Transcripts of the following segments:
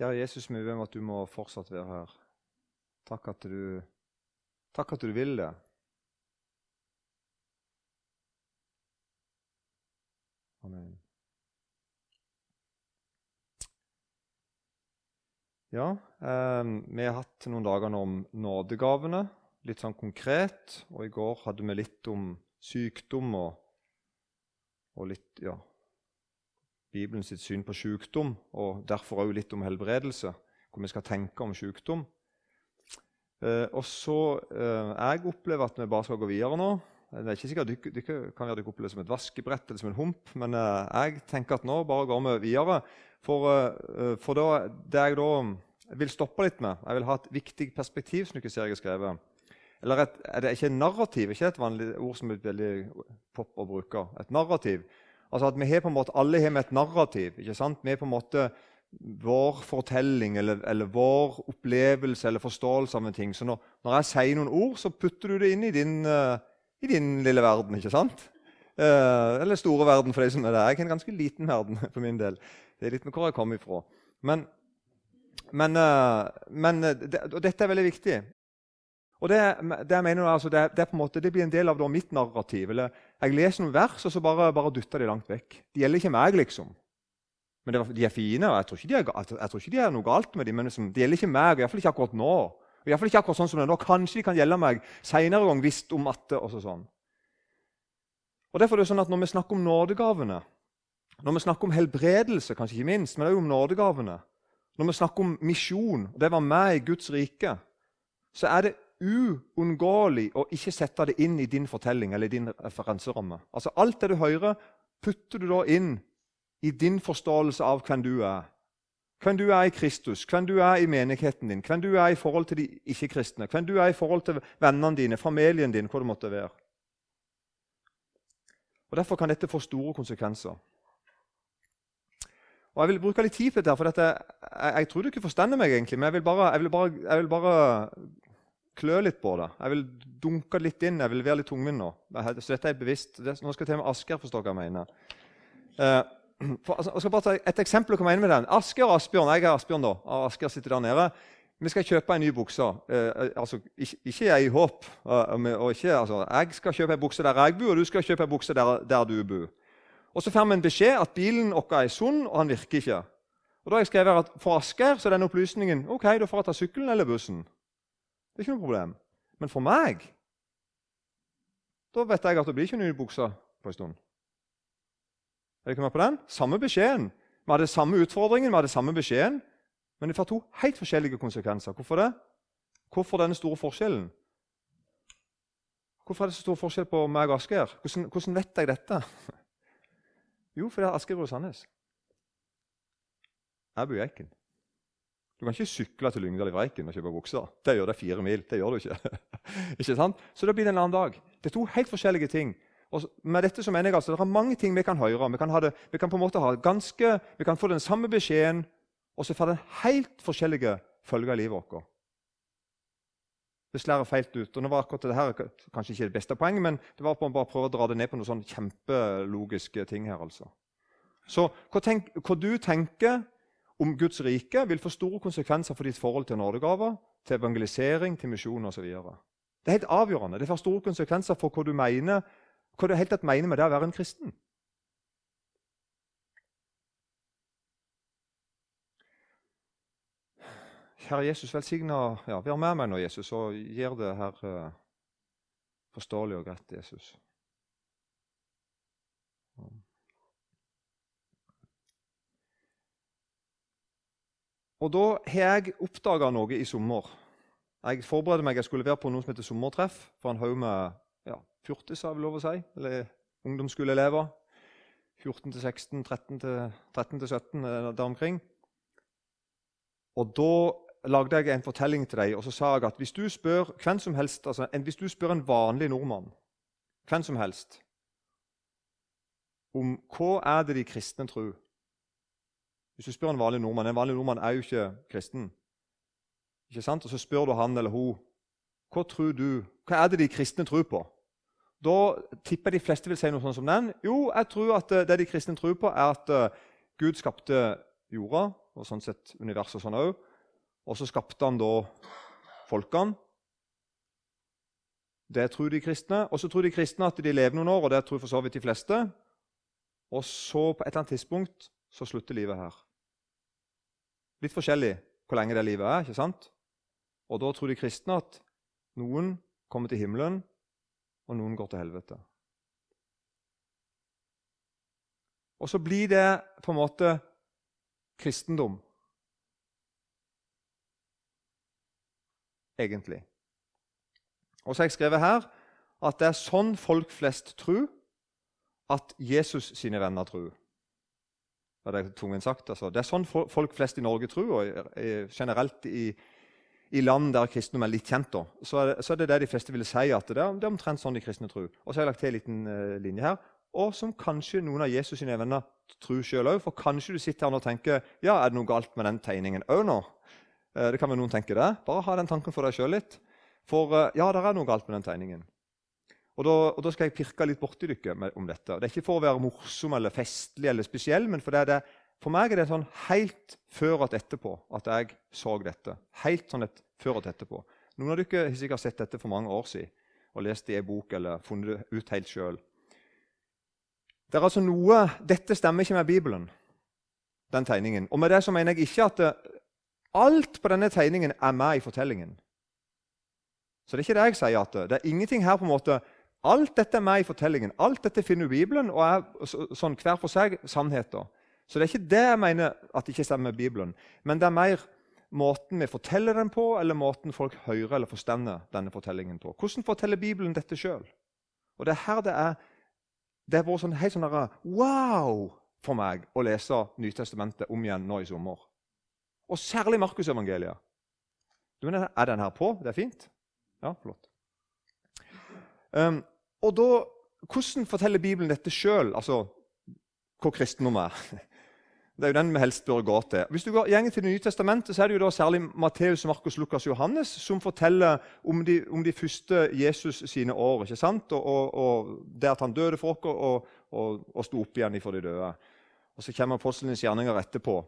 Kjære Jesus, vi ber om at du må fortsatt være her. Takk at du, takk at du vil det. Amen. Ja, eh, vi har hatt noen dager nå om nådegavene, litt sånn konkret. Og i går hadde vi litt om sykdom og, og litt ja, Bibelen sitt syn på sykdom, og derfor òg litt om helbredelse, hvor vi skal tenke om sykdom. Eh, og så eh, Jeg opplever at vi bare skal gå videre nå. Det er ikke sikkert dere, dere kan være dere det som et vaskebrett eller som en hump, men eh, jeg tenker at nå bare går vi videre. For, eh, for da, det jeg da vil stoppe litt med Jeg vil ha et viktig perspektiv som dere ser jeg har skrevet. Eller et, er det ikke et narrativ? Ikke et vanlig ord som er veldig pop å bruke. Et narrativ. Altså at vi har på en måte, Alle har med et narrativ. ikke sant? Vi er på en måte vår fortelling eller, eller, vår opplevelse eller forståelse av en ting. Så når, når, jeg sier noen ord, så putter du det inn i din, uh, i din lille verden. ikke sant? Uh, eller store verden for de som er der. Jeg er en ganske liten verden for min del. Det er litt med hvor jeg kommer ifra. Men, men, uh, men det, og dette er veldig viktig. Og det, det, jeg mener, altså, det, det, måte, det, blir en del av mitt narrativ. Eller, jeg leser noen vers, og så bare, bare dytter de langt vekk. De gjelder ikke meg, liksom. Men de er fine, og jeg tror ikke de er, jeg tror ikke de er noe galt med dem, men liksom, de gjelder ikke meg, iallfall ikke akkurat nå. Og i fall ikke akkurat sånn som det er nå. Kanskje de kan gjelde meg seinere gang, hvis om at det, og sånn. Og derfor er det sånn at Når vi snakker om nådegavene, når vi snakker om helbredelse, kanskje ikke minst, men også om nådegavene, når vi snakker om misjon, og det var meg i Guds rike, så er det uunngåelig å ikke sette det inn i din fortelling eller din referanseramme. Altså Alt det du hører, putter du da inn i din forståelse av hvem du er. Hvem du er i Kristus, hvem du er i menigheten din, hvem du er i forhold til de ikke-kristne, hvem du er i forhold til vennene dine, familien din, hva det måtte være. Og Derfor kan dette få store konsekvenser. Og Jeg vil bruke litt tid på dette, for dette, jeg, jeg, tror du ikke forstår meg, egentlig, men jeg vil bare, jeg vil bare, jeg vil bare klø litt på det. Jeg vil dunke litt inn. Jeg vil være litt tungvint nå. Så dette er bevisst. Nå skal jeg til med Asker forstå hva jeg mener. Uh, for, altså, jeg skal bare ta et eksempel og komme inn med den. Asker og Asbjørn jeg er Asbjørn da, Asker sitter der nede. Vi skal kjøpe en ny bukse. Uh, altså, ikke, ikke jeg i håp. Og ikke, altså, jeg skal kjøpe en bukse der jeg bor, og du skal kjøpe en bukse der, der du bor. Og Så får vi en beskjed at bilen vår er sunn, og han virker ikke. Og da har jeg skrevet at For Asker så er den opplysningen ok, da får jeg ta sykkelen eller bussen. Det er ikke noe problem. Men for meg da vet jeg at det blir ikke ny bukse på en stund. Er dere med på den? Samme beskjeden. Vi hadde samme utfordringen, vi hadde samme beskjeden, men det får to helt forskjellige konsekvenser. Hvorfor det? Hvorfor denne store forskjellen? Hvorfor er det så stor forskjell på meg og Asgeir? Hvordan, hvordan, vet jeg dette? Jo, fordi Asgeir bor i Sandnes. Jeg bor i Eiken. Du kan ikke sykle til Lyngdal i Veiken og kjøpe bukser. Det gjør det fire mil. Det gjør du ikke. ikke sant? Så da blir det en annen dag. Det er to helt forskjellige ting. Og med dette så mener altså, Det er mange ting vi kan høre. Vi kan, det, vi kan på en måte ha ganske, vi kan få den samme beskjeden, og så får den helt forskjellige følger i livet vårt. Det slår feilt ut. og nå var akkurat det her kanskje ikke det beste poenget, men det var på å bare prøve å dra det ned på noen sånne kjempelogiske ting her. altså. Så hva, tenk, hva du tenker om Guds rike vil få store konsekvenser for ditt forhold til nådegaver, til evangelisering, til misjon osv. Det er helt avgjørende. Det får store konsekvenser for hva du mener, hva du helt mener med det å være en kristen. Herre Jesus, velsigna ja, Vær med meg nå, Jesus, og gjør det her uh, forståelig og greit, Jesus. Og da har jeg oppdaga noe i sommer. Jeg forberedte meg, jeg skulle være på noe som heter sommertreff for en haug med ja, fjortiser, jeg lov å si, eller ungdomsskoleelever. 14 til 16, 13 til, 13 til 17, der omkring. Og da lagde jeg en fortelling til deg, og så sa jeg at hvis du spør hvem som helst, altså, hvis du spør en vanlig nordmann hvem som helst om hva er det de kristne tror hvis du spør en vanlig nordmann En vanlig nordmann er jo ikke kristen. Ikke sant? Og Så spør du han eller hun hva tror du, hva er det de kristne tror på. Da tipper de fleste vil si noe sånt som den. Jo, jeg tror at eh, det de kristne tror på, er at uh, Gud skapte jorda og sånn sett universet og sånn òg. Og så skapte han da folkene. Det tror de kristne. Og så tror de kristne at de lever noen år, og det tror for så vidt de fleste. Og så på et eller annet tidspunkt så slutter livet her. Litt forskjellig hvor lenge det livet er. ikke sant? Og da tror de kristne at noen kommer til himmelen, og noen går til helvete. Og så blir det på en måte kristendom. Egentlig. Og så har jeg skrevet her at det er sånn folk flest tror at Jesus sine venner tror. Det er tungen sagt. Altså. Det er sånn folk flest i Norge tror, og generelt i, i land der kristendom er litt kjent, da, så, er det, så er det det de fleste ville si. at Det er, det er omtrent sånn de kristne tror. Og så har jeg lagt til en liten uh, linje her og som kanskje noen av Jesus sine venner tror sjøl òg. For kanskje du sitter her og tenker ja, er det noe galt med den tegningen òg nå? Uh, det kan vel noen tenke det. Bare ha den tanken for deg sjøl litt. For uh, ja, det er noe galt med den tegningen. Og da, og da skal jeg pirke litt borti dere om dette. Det er ikke for å være morsom eller festlig eller spesiell, men for, det for meg er det sånn helt før og etterpå at jeg så dette. Helt sånn et før og etterpå. Noen av dere har sikkert sett dette for mange år siden og lest det i en bok eller funnet det ut helt sjøl. Det er altså noe, Dette stemmer ikke med Bibelen, den tegningen. Og med det så mener jeg ikke at det, alt på denne tegningen er med i fortellingen. Så det er ikke det jeg sier. at det, det er ingenting her på en måte, Alt dette er med i fortellingen. Alt dette finner du i Bibelen og er sånn hver for seg sannheter. Så det er ikke det jeg mener at det ikke stemmer med Bibelen. Men det er mer måten vi forteller den på, eller måten folk hører eller forstender denne fortellingen på. Hvordan forteller Bibelen dette sjøl? Og det er her det er det har vært sånn, helt sånn wow for meg å lese Nytestamentet om igjen nå i sommer. Og særlig Markusevangeliet. Er den her på? Det er fint? Ja, flott. Um, og da, Hvordan forteller Bibelen dette sjøl, altså hvor kristendom er? Det er jo den vi helst bør gå til. Hvis du går gjenger til Det nye testamentet, så er det jo da særlig Matteus, Markus, Lukas og Johannes som forteller om de, om de første Jesus sine år. ikke sant? Og, og, og det at han døde for oss og, og, og sto opp igjen for de døde. Og Så kommer apostlenes gjerninger etterpå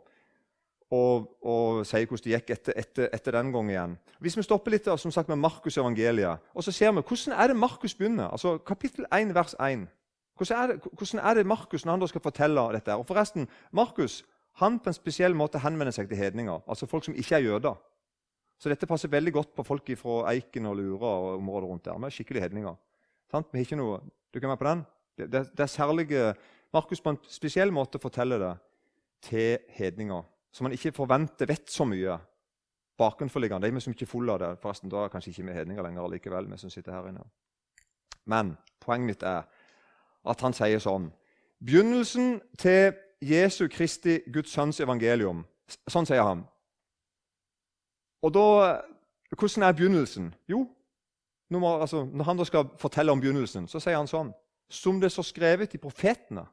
og, og sier hvordan det gikk etter, etter, etter, den gang igjen. Hvis vi stopper litt som sagt, med Markus' evangeliet, og så ser vi hvordan er det Markus begynner. Altså Kapittel 1, vers 1. Hvordan er, det, det Markus når han skal fortelle dette? Og forresten, Markus han på en spesiell måte henvender seg til hedninger, altså folk som ikke er jøder. Så dette passer veldig godt på folk fra Eiken og Lura og området rundt der. Vi er skikkelig hedninger. Sant? Vi har ikke noe, du kan være på den? Det, det, det er særlige, Markus på en spesiell måte forteller det til hedninger, som man ikke forventer vet så mye bakenforliggende. De er som ikke er fulle av det. Forresten, Da er kanskje ikke vi hedninger lenger likevel. vi som sitter her inne. Men poenget mitt er at han sier sånn Begynnelsen til Jesu Kristi, Guds sønns evangelium. Sånn sier han. Og da, Hvordan er begynnelsen? Jo, når, altså, når han da skal fortelle om begynnelsen, så sier han sånn Som det står skrevet i profetene.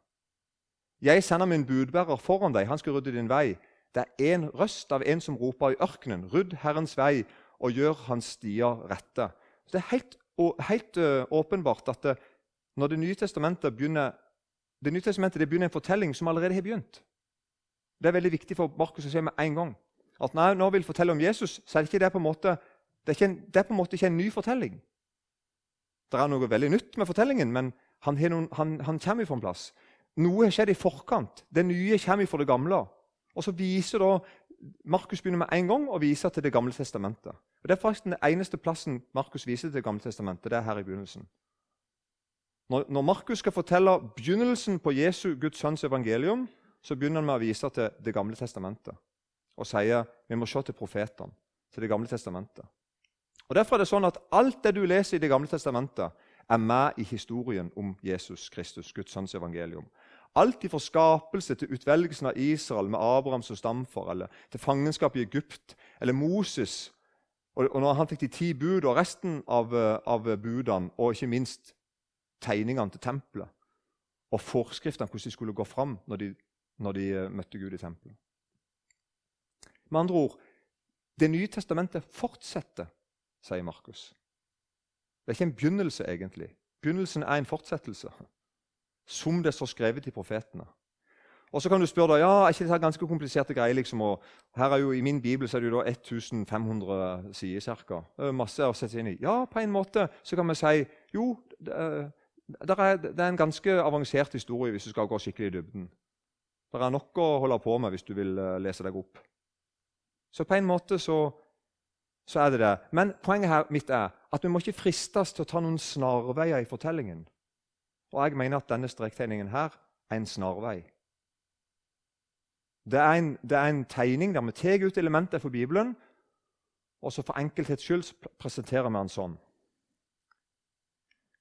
Jeg sender min budbærer foran deg, han skal rydde din vei. Det er en røst av en som roper i ørkenen, rydd Herrens vei og gjør hans stier rette. Så det er helt, helt åpenbart at det, når Det nye testamentet begynner det nye testamentet det begynner en fortelling som allerede har begynt. Det er veldig viktig for Markus å se med en gang. At når han vil fortelle om Jesus, så er det ikke det på en måte, det er, en, det er på en måte ikke en ny fortelling. Det er noe veldig nytt med fortellingen, men han, noen, han, han kommer fra en plass. Noe har skjedd i forkant. Det nye kommer fra det gamle. Og så viser da, Markus begynner med en gang å vise til Det gamle testamentet. Og Det er faktisk den eneste plassen Markus viser til Det gamle testamentet. det er her i begynnelsen. Når, når Markus skal fortelle begynnelsen på Jesu Guds sønns evangelium, så begynner han med å vise til Det gamle testamentet og sier vi må se til profetene, til Det gamle testamentet. Og Derfor er det sånn at alt det du leser i Det gamle testamentet, er med i historien om Jesus Kristus, Guds sønns evangelium. Alt fra skapelse til utvelgelsen av Israel med Abraham som stamfar, eller til fangenskap i Egypt, eller Moses, og, og når han fikk de ti bud, og resten av, av budene, og ikke minst tegningene til tempelet og forskriftene hvordan de skulle gå fram når de, når de eh, møtte Gud i tempelet. Med andre ord Det nye testamentet fortsetter, sier Markus. Det er ikke en begynnelse, egentlig. Begynnelsen er en fortsettelse, som det står skrevet i profetene. Og så kan du spørre da, ja, er ikke dette ganske kompliserte greier. liksom, og her er jo, I min bibel så er det jo da 1500 sider ca. Masse å sette inn i. Ja, på en måte så kan vi si jo, det er, det er en ganske avansert historie hvis du skal gå skikkelig i dybden. Det er nok å holde på med hvis du vil eh, lese deg opp. Så på en måte så, så er det det. Men poenget her mitt er at vi må ikke fristes til å ta noen snarveier i fortellingen. Og jeg mener at denne strektegningen her er en snarvei. Det er en, det er en tegning der vi tar ut elementer fra Bibelen, og så for enkelthets skyld presenterer vi den sånn.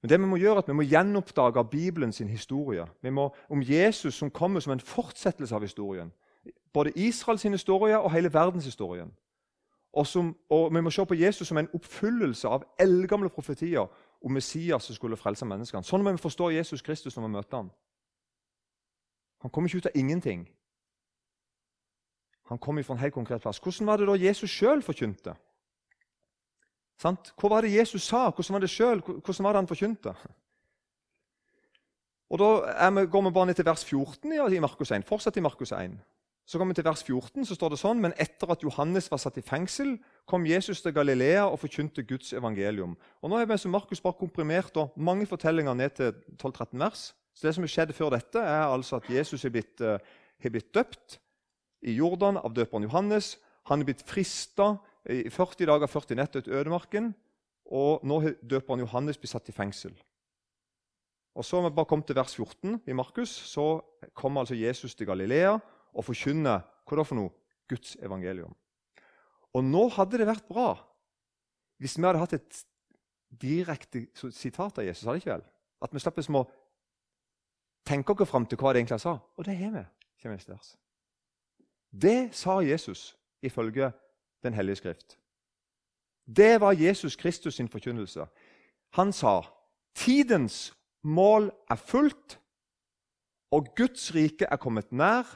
Men det vi må gjøre er at vi må gjenoppdage Bibelen sin historie. Vi må, om Jesus som kommer som en fortsettelse av historien. Både Israels historie og hele verdenshistorien. Og, som, og Vi må se på Jesus som en oppfyllelse av eldgamle profetier om Messias som skulle frelse menneskene. Sånn må vi forstå Jesus Kristus når vi møter ham. Han kommer ikke ut av ingenting. Han kom fra en helt konkret plass. Hvordan var det da Jesus sjøl forkynte? Sant? Hva var det Jesus sa? Hvordan var det selv? Hvordan var det han forkynte? Og Da vi, går vi bare ned til vers 14 i Markus 1. Fortsatt i Markus 1. Så kommer vi til vers 14, så står det sånn, Men etter at Johannes var satt i fengsel, kom Jesus til Galilea og forkynte Guds evangelium. Og Nå har vi Markus bare komprimert og mange fortellinger ned til 12-13 vers. Så Det som har skjedd før dette, er altså at Jesus har blitt, uh, blitt døpt i Jordan av døperen Johannes. Han er blitt frista i 40 dager 40 netter ut ødemarken. Og nå har døperen Johannes blitt satt i fengsel. Og Så har vi bare kommet til vers 14 i Markus. Så kommer altså Jesus til Galilea og forkynne hva da for noe? Guds evangelium. Og nå hadde det vært bra hvis vi hadde hatt et direkte sitat av Jesus. hadde ikke vel? At vi slapp å tenke oss fram til hva det egentlig sa. Og det har vi. Det sa Jesus ifølge Den hellige skrift. Det var Jesus Kristus sin forkynnelse. Han sa tidens mål er fullt, og Guds rike er kommet nær.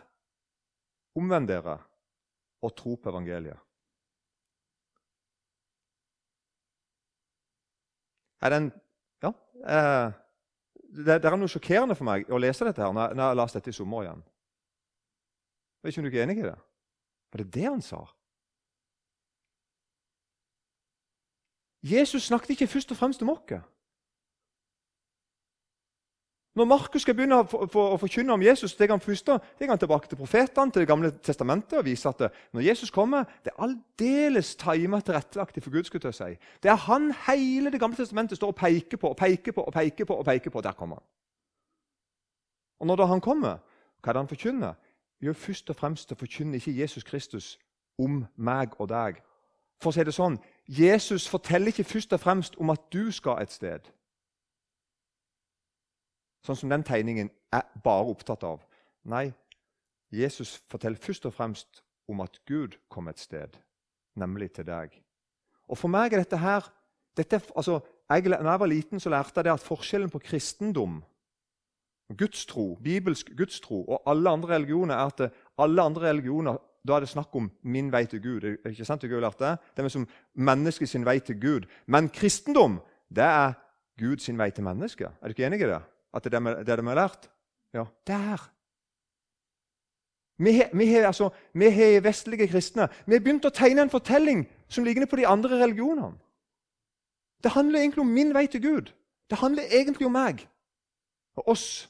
Omvend dere og tro på evangeliet. Er det en Ja. Eh, det, det, er noe sjokkerende for meg å lese dette her når, når jeg leste dette i sommer igjen. Jeg vet ikke om du er enig i det? Var det det han sa? Jesus snakket ikke først og fremst om oss. Når Markus skal begynne å forkynne om Jesus, det han først, det han tilbake til profetene, til Det gamle testamentet, og viser at når Jesus kommer, det er aldeles timet tilrettelagt for Gud. skulle jeg si. Det er han hele Det gamle testamentet står og peker på og peker på. og peker på, og peker på. Der kommer han. Og når han kommer, hva er det han forkynner? Jo, først og fremst å forkynne ikke Jesus Kristus om meg og deg. For å si det sånn, Jesus forteller ikke først og fremst om at du skal et sted. Sånn som den tegningen er bare opptatt av. Nei, Jesus forteller først og fremst om at Gud kom et sted, nemlig til deg. Og For meg er dette her dette, altså, jeg, når jeg var liten, så lærte jeg at forskjellen på kristendom, gudstro, bibelsk gudstro og alle andre religioner er at alle andre religioner da er det snakk om min vei til Gud. Det er Ikke sant? Du har lært Det Det er som menneskets vei til Gud. Men kristendom det er Guds vei til mennesket. Er du ikke enig i det? At det er det, det vi har lært? Ja, der. Vi har, altså, vestlige kristne vi har begynt å tegne en fortelling som ligner på de andre religionene. Det handler egentlig om min vei til Gud. Det handler egentlig om meg og oss.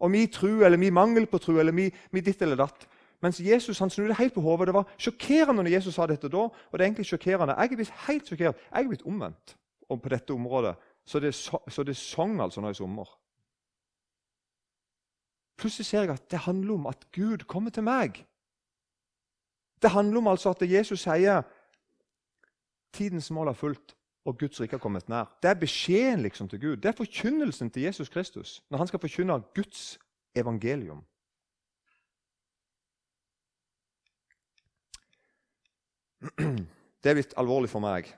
Og min tro eller min mangel på tro eller min ditt eller datt. Mens Jesus han snudde helt på hodet. Det var sjokkerende når Jesus sa dette da. og det er egentlig sjokkerende. Jeg er blitt helt sjokkert. Jeg er blitt omvendt på dette området. Så det, så det sang altså nå i sommer. Plutselig ser jeg at det handler om at Gud kommer til meg. Det handler om altså at Jesus sier tidens mål er fullt, og Guds rike er kommet nær. Det er beskjeden liksom til Gud. Det er forkynnelsen til Jesus Kristus når han skal forkynne Guds evangelium. Det er blitt alvorlig for meg.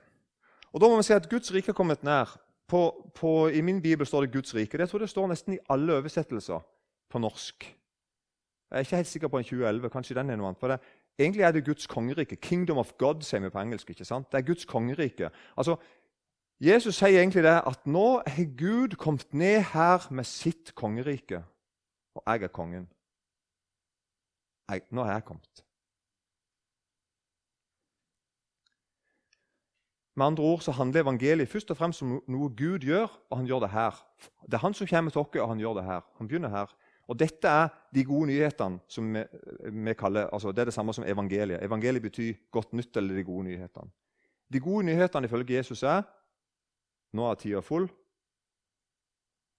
Og Da må vi si at Guds rike er kommet nær. På, på, I min bibel står det Guds rike. Det tror jeg det står nesten i alle oversettelser på norsk. Jeg er ikke helt sikker på en 2011. Kanskje den er noe annet. For det, egentlig er det Guds kongerike. 'Kingdom of God', sier vi på engelsk. ikke sant? Det er Guds kongerike. Altså, Jesus sier egentlig det at nå har Gud kommet ned her med sitt kongerike, og jeg er kongen. jeg, nå har jeg kommet. Med andre ord så handler evangeliet først og fremst om noe Gud gjør, og han gjør det her. Det er han som kommer til oss, og han gjør det her. Han begynner her. Og Dette er de gode nyhetene som vi, vi kaller, altså det er det samme som evangeliet. Evangeliet betyr godt nytt eller de gode nyhetene. De gode nyhetene ifølge Jesus er nå er tida full,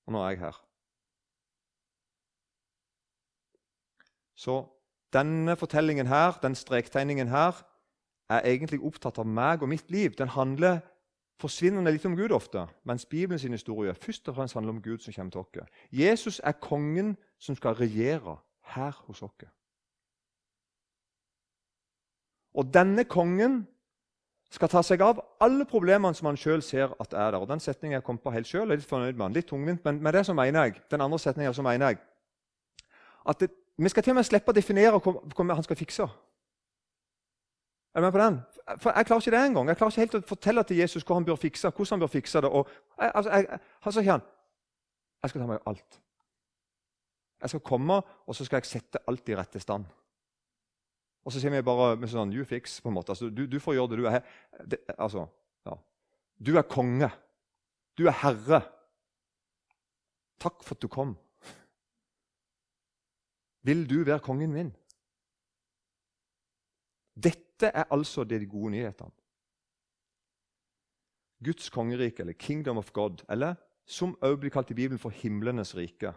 og nå er jeg her. Så denne fortellingen her, den strektegningen her, er egentlig opptatt av meg og mitt liv. Den handler forsvinnende litt om Gud ofte, mens Bibelens historie først og fremst handler om Gud som kommer til oss. Jesus er kongen som skal regjere her hos oss. Og denne kongen skal ta seg av alle problemene som han sjøl ser at er der. Og Den setningen jeg kom på helt selv, er litt fornøyd med han, Litt tungvint, men med det så mener jeg, den andre setningen så mener jeg at det, vi skal til og med slippe å definere hva han skal fikse. Er du med på den? For Jeg klarer ikke det engang. Jeg klarer ikke helt å fortelle til Jesus hva han bør fikse, hvordan han bør fikse det. Og, altså, jeg, han sa ikke han Jeg skal ta meg av alt. Jeg skal komme, og så skal jeg sette alt i rette stand. Og så sier vi bare med sånn you fix. på en måte. Altså, du, du, får gjøre det du er. Det, altså, ja. Du er konge. Du er herre. Takk for at du kom. Vil du være kongen min? Dette er altså de gode nyhetene. Guds kongerike, eller Kingdom of God, eller som også blir kalt i Bibelen for himlenes rike.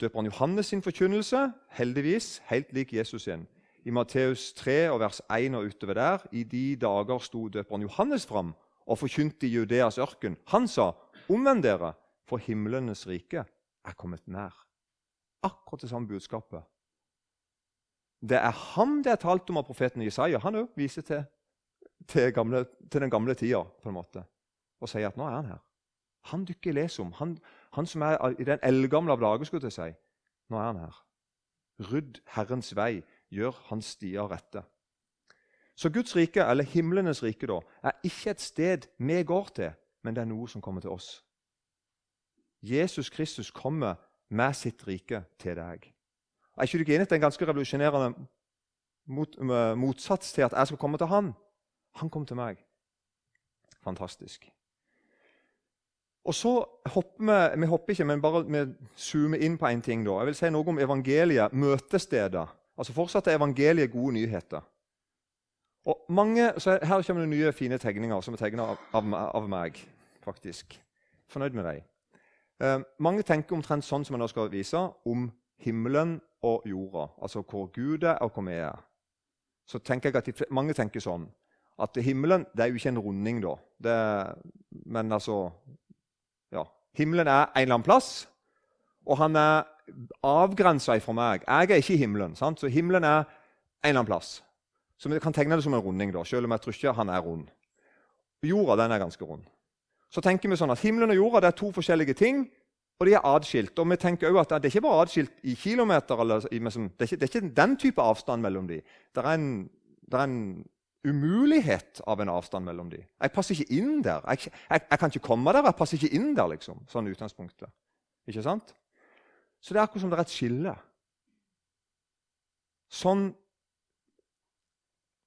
Døperen Johannes sin forkynnelse, heldigvis helt lik Jesus sin. I Matteus 3 og vers 1 og utover der, i de dager sto døperen Johannes fram og forkynte i Judeas ørken. Han sa, 'Omvend dere, for himlenes rike er kommet nær.' Akkurat det samme budskapet det er ham det er talt om av profeten Jesaja. Han òg viser til, til, gamle, til, den gamle tida på en måte, og sier at nå er han her. Han dykker i lesom. Han, han som er i den eldgamle av dager, skulle jeg si. Nå er han her. Rydd Herrens vei, gjør hans stier rette. Så Guds rike, eller himlenes rike, da, er ikke et sted vi går til, men det er noe som kommer til oss. Jesus Kristus kommer med sitt rike til deg. Er ikke du ikke enig at det er en ganske revolusjonerende mot, motsats til at jeg skal komme til han? Han kom til meg. Fantastisk. Og så hopper vi, vi hopper ikke, men bare vi zoomer inn på én ting. da. Jeg vil si noe om evangeliet, møtesteder. Altså Fortsatt er evangeliet gode nyheter. Og mange, så Her kommer det nye, fine tegninger som er tegna av, av, av, meg. faktisk. Fornøyd med dem. Eh, mange tenker omtrent sånn som jeg nå skal vise, om himmelen og jorda, altså hvor Gud er og hvor vi er, så tenker jeg at de, mange tenker sånn at himmelen det er jo ikke en runding, da. Det, men altså ja, Himmelen er en eller annen plass, og han er avgrensa fra meg. Jeg er ikke i himmelen. Sant? Så himmelen er en eller annen plass. Så vi kan tegne det som en runding, da, selv om jeg tror ikke han er rund. Jorda den er ganske rund. Så tenker vi sånn at Himmelen og jorda det er to forskjellige ting. Og de er atskilt. Og vi tenker også at Det er ikke bare atskilt i kilometer. Eller, det, er ikke, det, er ikke, den type avstand mellom dem. Det er en, det er en umulighet av en avstand mellom dem. Jeg passer ikke inn der. Jeg, jeg, jeg, kan ikke komme der, jeg passer ikke inn der. liksom, sånn utgangspunktet. Ikke sant? Så det er akkurat som det er et skille. Sånn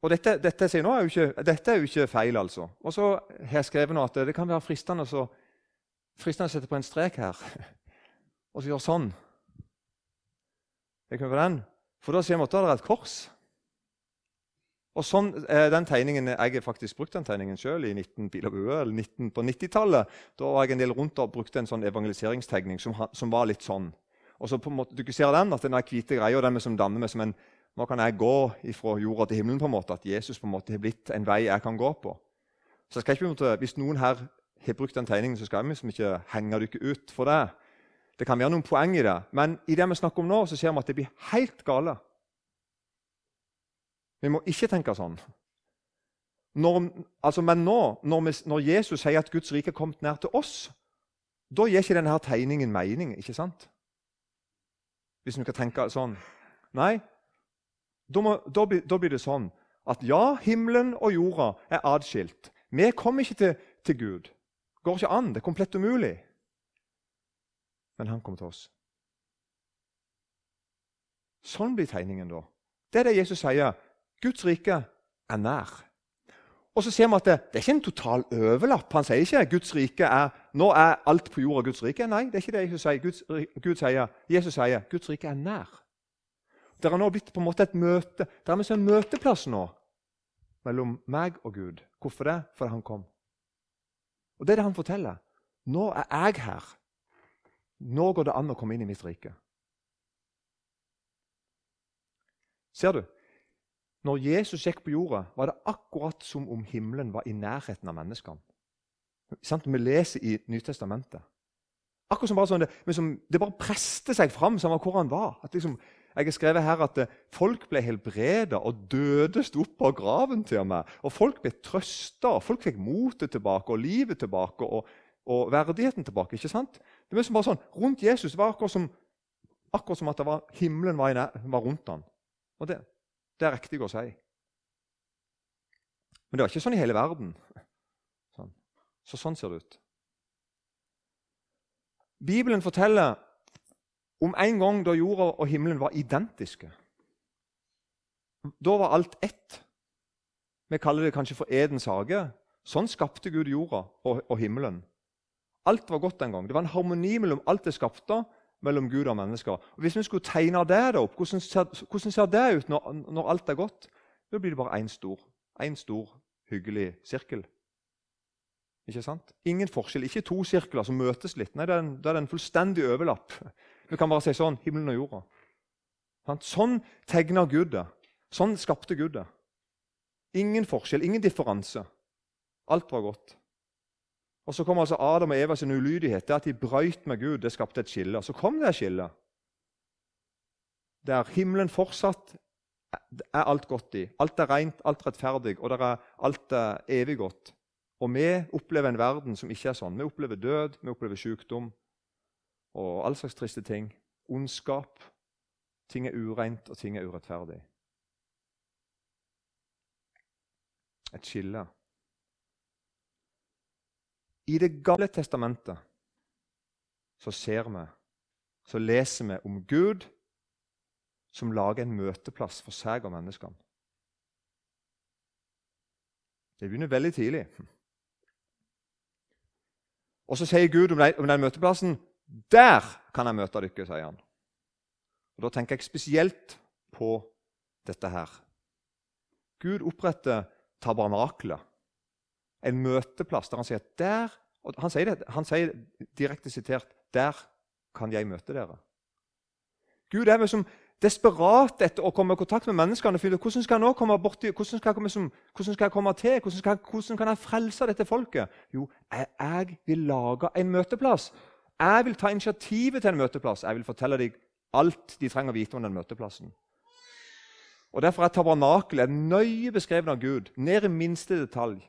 Og dette, dette, er jo ikke, dette er jo ikke feil, altså. Og så har jeg skrevet nå at det kan være fristende å fristende å sette på en strek her og så gjøre sånn. Jeg på den, For da ser vi at det er et kors. Og sånn, den tegningen, Jeg har faktisk brukt den tegningen sjøl i 19 bil og bue, eller 19 på 90-tallet. Da var jeg en del rundt og brukte en sånn evangeliseringstegning som, som var litt sånn. Og så på en måte, Du ser den, at den er hvite greia den som danner meg som en Nå kan jeg gå fra jorda til himmelen. på en måte, At Jesus på en måte har blitt en vei jeg kan gå på. Så jeg skal ikke, Hvis noen her har brukt den tegningen, så skal vi liksom ikke henge dere ut for det. Det kan være noen poeng i det, men i det vi snakker om nå, så ser vi at det blir helt gale. Vi må ikke tenke sånn. Når, altså, men nå, når, vi, når, Jesus sier at Guds rike er kommet nær til oss, da gir ikke denne tegningen mening. ikke sant? Hvis vi kan tenke sånn. Nei, da, må, da, da blir det sånn at ja, himmelen og jorda er atskilt. Vi kommer ikke til, til Gud går ikke an. Det er komplett umulig. Men han kommer til oss. Sånn blir tegningen da. Det er det Jesus sier. Guds rike er nær. Og så ser vi at det, det er ikke en total overlapp. Han sier ikke Guds rike er, nå er alt på jorda Guds rike. Nei, det er ikke det Jesus sier. Guds, Gud sier Jesus sier Guds rike er nær. Det har nå blitt på en måte et møte. Det er en møteplass nå mellom meg og Gud. Hvorfor det? Fordi han kom. Og Det er det han forteller. Nå er jeg her. Nå går det an å komme inn i mitt rike. Ser du? Når Jesus gikk på jorda, var det akkurat som om himmelen var i nærheten av menneskene. Vi leser i Nytestamentet. Akkurat som bare sånn, det, det bare preste seg fram samme hvor han var. At liksom, jeg har skrevet her at eh, folk ble helbreda, og døde sto opp av graven til meg. Og folk ble trøsta, folk fikk motet tilbake og livet tilbake og, og, verdigheten tilbake. ikke sant? Det var som bare sånn, Rundt Jesus var akkurat som, akkurat som at var, himmelen var, var rundt ham. Og det, det er riktig å si. Men det var ikke sånn i hele verden. Sånn. Så sånn ser det ut. Bibelen forteller om en gang da jorda og himmelen var identiske. Da var alt ett. Vi kaller det kanskje for Edens hage. Sånn skapte Gud jorda og, og himmelen. Alt var godt en gang. Det var en harmoni mellom alt det skapte, mellom Gud og mennesker. Og hvis vi skulle tegne det opp, hvordan ser, hvordan ser det ut når, når, alt er godt? Da blir det bare én stor, en stor, hyggelig sirkel. Ikke sant? Ingen forskjell. Ikke to sirkler som møtes litt. Nei, det er en, det er en fullstendig overlapp. Vi kan bare si sånn himmelen og jorda. Sånn tegna Gud det. Sånn skapte Gud det. Ingen forskjell, ingen differanse. Alt var godt. Og Så kom altså Adam og Eva sin ulydighet. Det at de brøyt med Gud, det skapte et skille. Så kom det et skille. Der himmelen fortsatt er alt godt i. Alt er rent, alt rettferdig, og er, alt er evig godt. Og vi opplever en verden som ikke er sånn. Vi opplever død, vi opplever sykdom og all slags triste ting. Ondskap. Ting er ureint, og ting er urettferdig. Et skille. I Det gamle testamentet så ser vi, så leser vi om Gud som lager en møteplass for seg og menneskene. Det begynner veldig tidlig. Og så sier Gud om den, om den møteplassen 'Der kan jeg møte dere', sier han. Og Da tenker jeg spesielt på dette her. Gud oppretter tabernaklet en møteplass der han sier der, og han sier, det, han sier direkte sitert Der kan jeg møte dere. Gud er liksom desperat etter å komme i kontakt med menneskene. Hvordan skal jeg nå komme borti, hvordan skal jeg komme, som, hvordan skal jeg komme til? Hvordan, skal, hvordan, kan jeg frelse dette folket? Jo, jeg, jeg vil lage en møteplass. Jeg vil ta initiativet til en møteplass. Jeg vil fortelle deg alt de trenger å vite om den møteplassen. Og Derfor er tabernakelet nøye beskrevet av Gud, ned i minste detalj.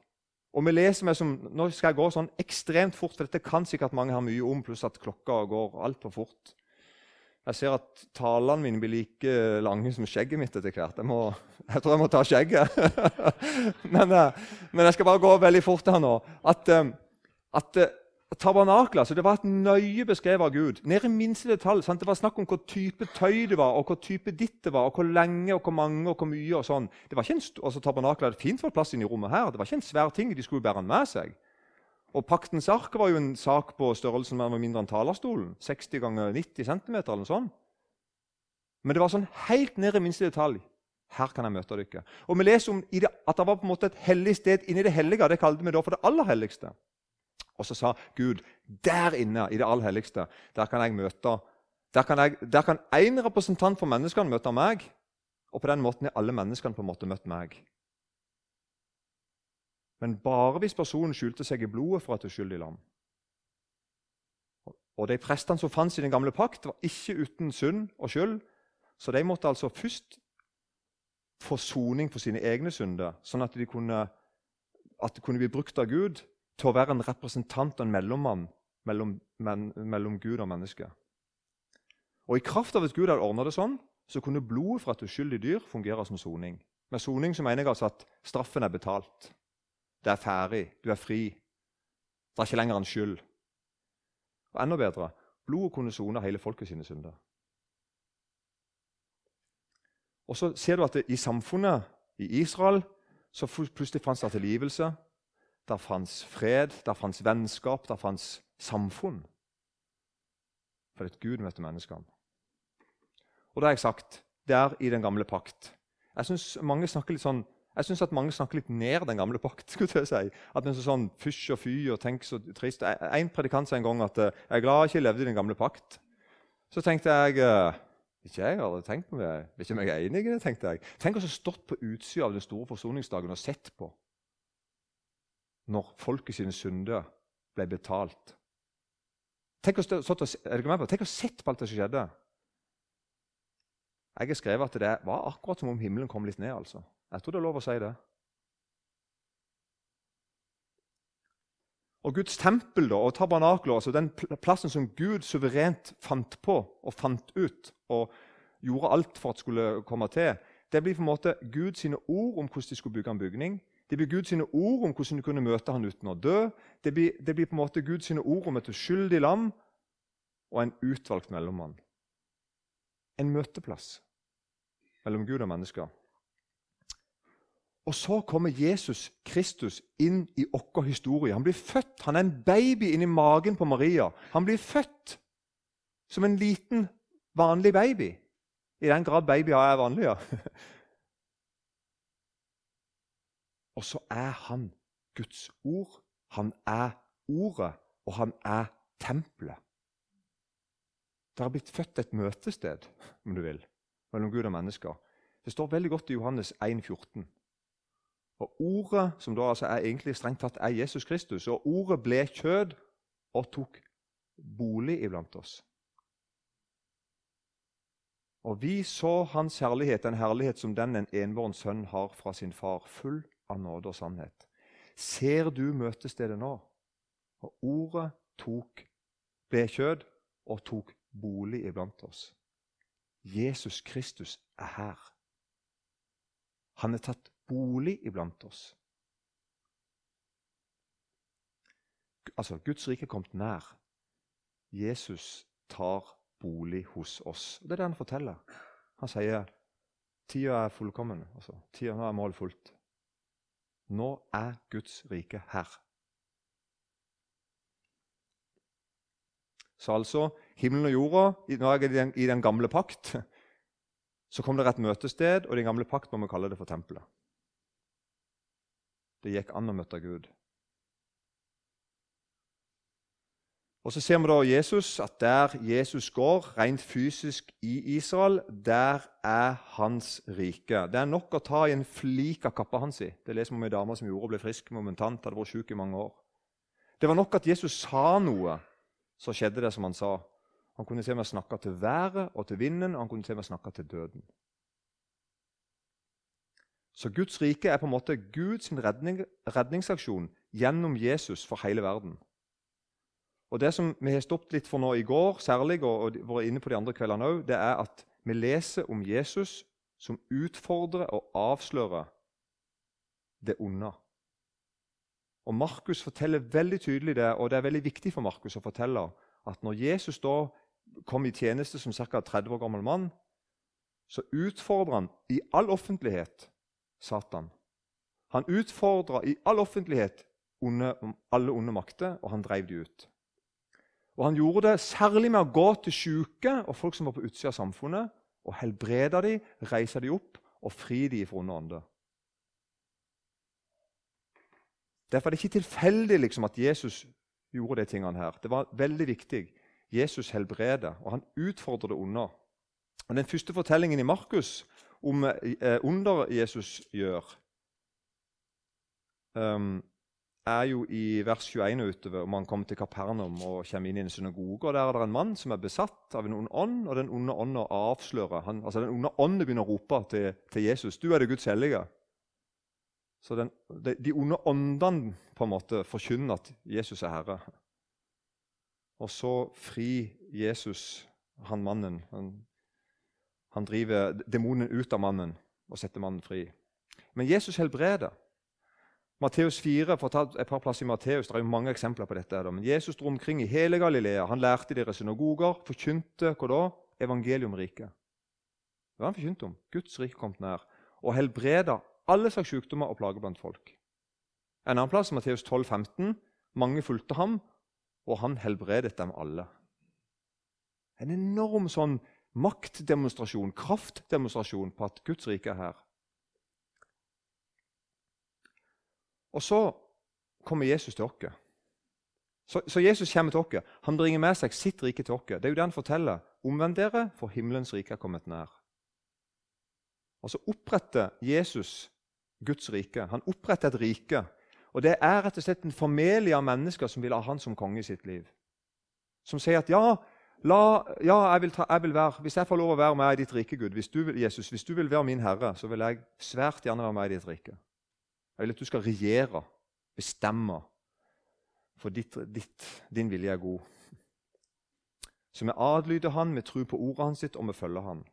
Og vi leser med som, Nå skal jeg gå sånn ekstremt fort, for dette kan sikkert mange ha mye om, pluss at klokka går altfor fort. Jeg ser at talene mine blir like lange som skjegget mitt etter hvert. Jeg, må, jeg tror jeg må ta skjegget. men, eh, men, jeg skal bare gå veldig fort her nå. At, eh, at tabernaklet altså det var et nøye beskrevet av Gud. Ned i minste detalj. Sant? Det var snakk om hvor type tøy det var, og hvor type ditt det var, og hvor lenge og hvor mange og hvor mye. og sånn. Det var ikke en, altså Tabernakler hadde fint fått plass inn i rommet her. Det var ikke en svær ting. De skulle bære med seg. Og Paktens ark var jo en sak på størrelsen med mindre enn talerstolen. 60 ganger 90 cm eller noe sånt. Men det var sånn helt ned i minste detalj. Her kan jeg møte dere. Og Vi leser om det, at det var på en måte et hellig sted inni det hellige. Det kalte vi da for det aller helligste. Og så sa Gud der inne, i det aller helligste, der kan jeg møte Der kan, jeg, der kan en representant for menneskene møte meg. Og på den måten er alle menneskene på en måte møtt meg. Men bare hvis personen skjulte seg i blodet for et uskyldig lam. Og De prestene som fantes i den gamle pakt, var ikke uten synd og skyld. Så de måtte altså først få soning for sine egne synder, sånn at, de kunne, at det kunne bli brukt av Gud til å være en representant og en mellommann mellom, men, mellom Gud og menneske. Og I kraft av at Gud hadde ordna det sånn, så kunne blodet fra et uskyldig dyr fungere som soning. Med soning så mener jeg altså at straffen er betalt. Det er ferdig. Du er fri. Det er ikke lenger en skyld. Og enda bedre blodet kunne sone hele folket sine synder. Og så ser du at det, i samfunnet i Israel så plutselig fantes det tilgivelse. Der fantes fred, der fantes vennskap, der fantes samfunn. Fordi Gud møtte menneskene. Og da har jeg sagt det er i den gamle pakt. Jeg syns sånn jeg synes at mange snakker litt ned den gamle pakt. skulle jeg si. At det er sånn fysj og fy og tenk så trist. En predikant sa en gang at eh, jeg er glad jeg ikke levde i den gamle pakt. Så tenkte jeg eh, ikke jeg hadde tenkt på det. Ikke om jeg er enig i det, tenkte jeg. Tenk å ha stått på utsida av den store forsoningsdagen og sett på når folket sine synder ble betalt. Tenk å? Sett på alt det som skjedde. Jeg har skrevet at det var akkurat som om himmelen kom litt ned. altså. Jeg tror det er lov å si det. Og Guds tempel da, og tabernakler, altså den plassen som Gud suverent fant på og fant ut og gjorde alt for at skulle komme til, det blir på en måte Guds ord om hvordan de skulle bygge en bygning. Det blir Guds ord om hvordan du kunne møte han uten å dø. Det blir, det blir på en måte Guds ord om et uskyldig lam og en utvalgt mellommann. En møteplass mellom Gud og mennesker. Og så kommer Jesus Kristus inn i vår historie. Han blir født. Han er en baby inni magen på Maria. Han blir født som en liten, vanlig baby. I den grad babyer er vanlige. og så er han Guds ord. Han er Ordet, og han er tempelet. Det har blitt født et møtested om du vil, mellom Gud og mennesker. Det står veldig godt i Johannes 1, 14. Og Ordet, som da altså er egentlig strengt tatt er Jesus Kristus, og ordet ble kjød og tok bolig iblant oss. Og vi så Hans herlighet, en herlighet som den en enbåren sønn har fra sin far, full av nåde og sannhet. Ser du møtestedet nå? Og ordet tok, ble kjød og tok bolig iblant oss. Jesus Kristus er her. Han er tatt bolig iblant oss. Altså, Guds rike er kommet nær. Jesus tar bolig hos oss. Det er det han forteller. Han sier tida er fullkommen. Altså, tida nå er målet fullt. Nå er Guds rike her. Så altså himmelen og jorda Nå er jeg i den gamle pakt. Så kom det et møtested, og den gamle pakt må vi kalle det for tempelet. Det gikk an å møte Gud. Og Så ser vi da Jesus, at der Jesus går, rent fysisk i Israel, der er hans rike. Det er nok å ta i en flik av kappa hans. i. Det leser vi om ei dame som gjorde og ble frisk momentant. hadde vært syk i mange år. Det var nok at Jesus sa noe, så skjedde det som han sa. Han kunne til og med snakke til været og til vinden, og han kunne til og med snakke til døden. Så Guds rike er på en måte Guds redning, redningsaksjon gjennom Jesus for hele verden. Og Det som vi har stoppet litt for nå i går, særlig, og vært inne på de andre kveldene også, det er at vi leser om Jesus som utfordrer og avslører det onde. Og Markus forteller veldig tydelig det, og det er veldig viktig for Markus å fortelle at når Jesus da kom i tjeneste som ca. 30 år gammel mann, så utfordrer han i all offentlighet Satan. Han utfordra i all offentlighet onde, alle onde makter, og han drev de ut. Og Han gjorde det særlig med å gå til syke og folk som var på utsida av samfunnet, og helbrede dem, reise dem opp og fri dem fra onde ånder. Derfor er det ikke tilfeldig liksom, at Jesus gjorde de tingene her. Det var veldig viktig. Jesus helbreder, og han utfordrer det onde. Og Den første fortellingen i Markus om eh, under Jesus gjør, um, er jo i vers 21 utover, om han kommer til Kapernaum og kommer inn i en synagoge. og Der er det en mann som er besatt av en ond ånd, og den onde ånden avslører han, altså Den onde ånden begynner å rope til, til, Jesus 'Du er det Guds hellige'. Så den, de, de, onde åndene på en måte forkynner at Jesus er Herre. Og så fri Jesus han mannen. Han han driver demonen ut av mannen og setter mannen fri. Men Jesus helbreder. Matteus 4, for å ta et par plasser i Matteus, det er jo mange eksempler på dette. Men Jesus dro omkring i hele Galilea. Han lærte deres synagoger, forkynte hva da? Evangelium riket. Det var han forkynt om. Guds rike kom nær. Og helbreda alle slags sykdommer og plager blant folk. En annen plass, Matteus 12, 15, mange fulgte ham, og han helbredet dem alle. En enorm sånn maktdemonstrasjon, kraftdemonstrasjon på at Guds rike er her. Og så kommer Jesus til oss. Så, så, Jesus kommer til oss. Han bringer med seg sitt rike til oss. Det er jo det han forteller. Omvend dere, for himmelens rike er kommet nær. Og så oppretter Jesus Guds rike. Han oppretter et rike. Og Det er rett og slett en familie av mennesker som vil ha han som konge i sitt liv. Som sier at ja, la, ja jeg, vil ta, jeg, vil være, hvis jeg får lov å være med i ditt rike, Gud, hvis du, Jesus, hvis du vil være min herre, så vil jeg svært gjerne være med i ditt rike. Jeg vil at du skal regjere, bestemme, for ditt, ditt, din vilje er god. Så vi adlyder han, vi tror på ordet hans, sitt, og vi følger han.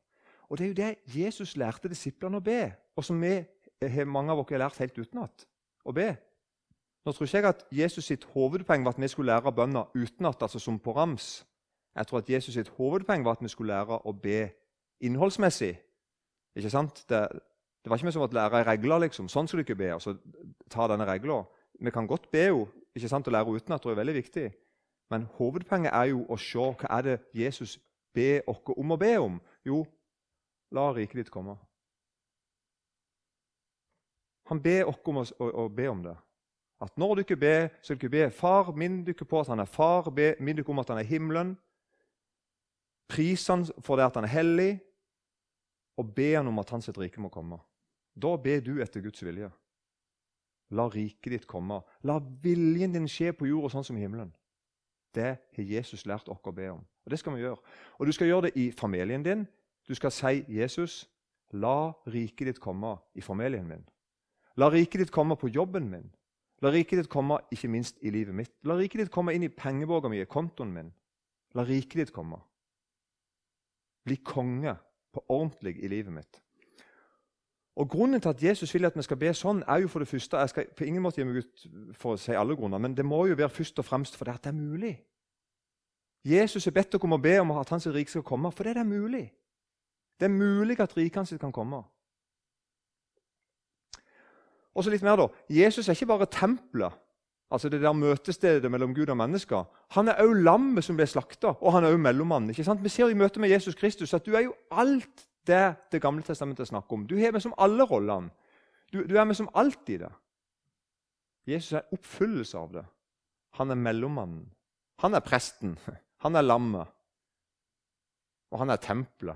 Og Det er jo det Jesus lærte disiplene å be, og som vi, mange av oss har lært helt utenat å be. Nå tror ikke jeg at Jesus sitt hovedpoeng var at vi skulle lære bønner utenat, altså som på rams. Jeg tror at Jesus sitt hovedpoeng var at vi skulle lære å be innholdsmessig. Ikke sant? Det, det var ikke som å lære regler. liksom. Sånn skal du ikke be. altså ta denne regla. Vi kan godt be jo, ikke sant, å lære det er veldig viktig. Men hovedpoenget er jo å se hva er det Jesus ber oss om å be om. Jo, la riket ditt komme. Han ber oss om å, å, å, be om det. At når dere ber, så skal dere be Far, minn dere på at han er far, be, minn dere om at han er himmelen. Pris han for det at han er hellig, og be han om at hans rike må komme. Da ber du etter Guds vilje. La riket ditt komme. La viljen din skje på jorda sånn som i himmelen. Det har Jesus lært oss å be om. Og det skal vi gjøre. Og Du skal gjøre det i familien din. Du skal si, 'Jesus, la riket ditt komme i familien min.' La riket ditt komme på jobben min. La riket ditt komme ikke minst i livet mitt. La riket ditt komme inn i pengeboka mi, i kontoen min. La riket ditt komme. Bli konge på ordentlig i livet mitt. Og Grunnen til at Jesus vil at vi skal be sånn, er jo for det første Jeg skal på ingen måte gi meg ut for å si alle grunner, men det må jo være først og fremst fordi det er mulig. Jesus er bedt dere om å be om at hans rike skal komme, fordi det er mulig. Det er mulig at riket hans kan komme. Og så litt mer da. Jesus er ikke bare tempelet, altså det der møtestedet mellom Gud og mennesker. Han er òg lammet som ble slakta, og han er òg mellommannen. Vi ser i møte med Jesus Kristus at du er jo alt det Det gamle testamentet snakker om. Du har med som alle rollene. Du, du, er med som alt i det. Jesus er oppfyllelse av det. Han er mellommannen. Han er presten. Han er lammet. Og han er tempelet.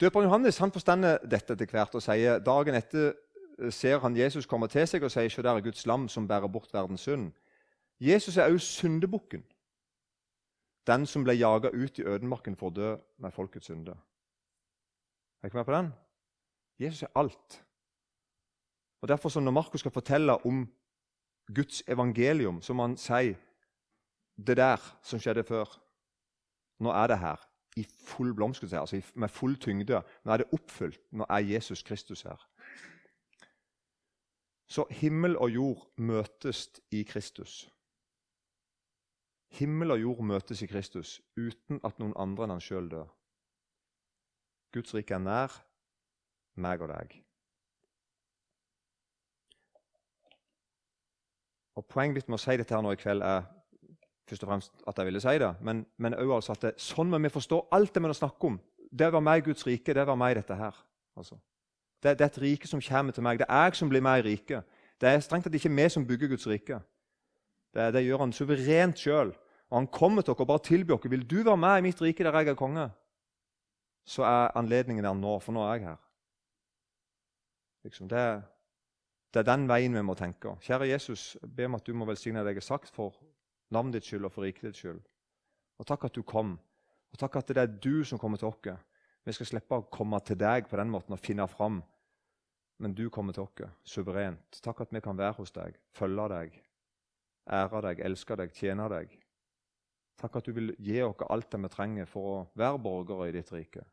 Døperen Johannes han forstender dette etter hvert og sier dagen etter eh, ser han Jesus komme til seg og sier «Se, der er Guds lam som bærer bort verdens synd. Jesus er også syndebukken, den som ble jaga ut i ødemarken for å dø med folkets synder. Er dere med på den? Jesus er alt. Og Derfor, når Markus skal fortelle om Guds evangelium, så må han si det der som skjedde før. Nå er det her i full blomst, altså med full tyngde. Nå er det oppfylt. Nå er Jesus Kristus her. Så himmel og jord møtes i Kristus. Himmel og jord møtes i Kristus uten at noen andre enn han sjøl dør. Guds rike er nær meg og deg. Og Poenget mitt med å si dette her nå i kveld er først og fremst at jeg ville si det, men, men også altså at det, sånn må vi forstå alt det vi snakker om. Det var meg Guds rike, det var meg dette her. Altså. Det, det, er et rike som kommer til meg. Det er jeg som blir meg rike. Det er strengt tatt ikke vi som bygger Guds rike. Det, det gjør han suverent sjøl. Og han kommer til dere og bare tilbyr dere. Vil du være med i mitt rike der jeg er konge? Så er anledningen der nå, for nå er jeg her. Liksom, det, det, er den veien vi må tenke. Kjære Jesus, jeg ber om at du må velsigne det jeg har sagt for navnet ditt skyld og for riket ditt skyld. Og takk at du kom. Og takk at det er du som kommer til oss. Vi skal slippe å komme til deg på den måten og finne fram. Men du kommer til oss suverent. Takk at vi kan være hos deg, følge deg, ære deg, elske deg, tjene deg. Takk at du vil gi oss alt det vi trenger for å være borgere i ditt rike.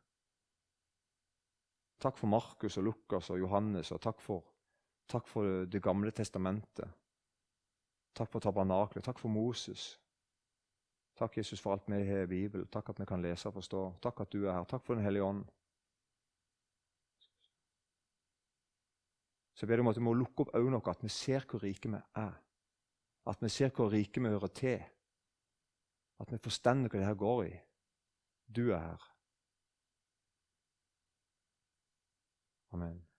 Takk for Markus og Lukas og Johannes, og takk for, takk for Det gamle testamentet. Takk for tabernaklet. Takk for Moses. Takk, Jesus, for alt vi har i Bibelen. Takk at vi kan lese og forstå. Takk at du er her. Takk for Den hellige ånd. Så jeg ber deg om at vi må lukke opp øynene våre, at vi ser hvor rike vi er. At vi ser hvor rike vi hører til. At vi forstår hva det her går i. Du er her. Amen.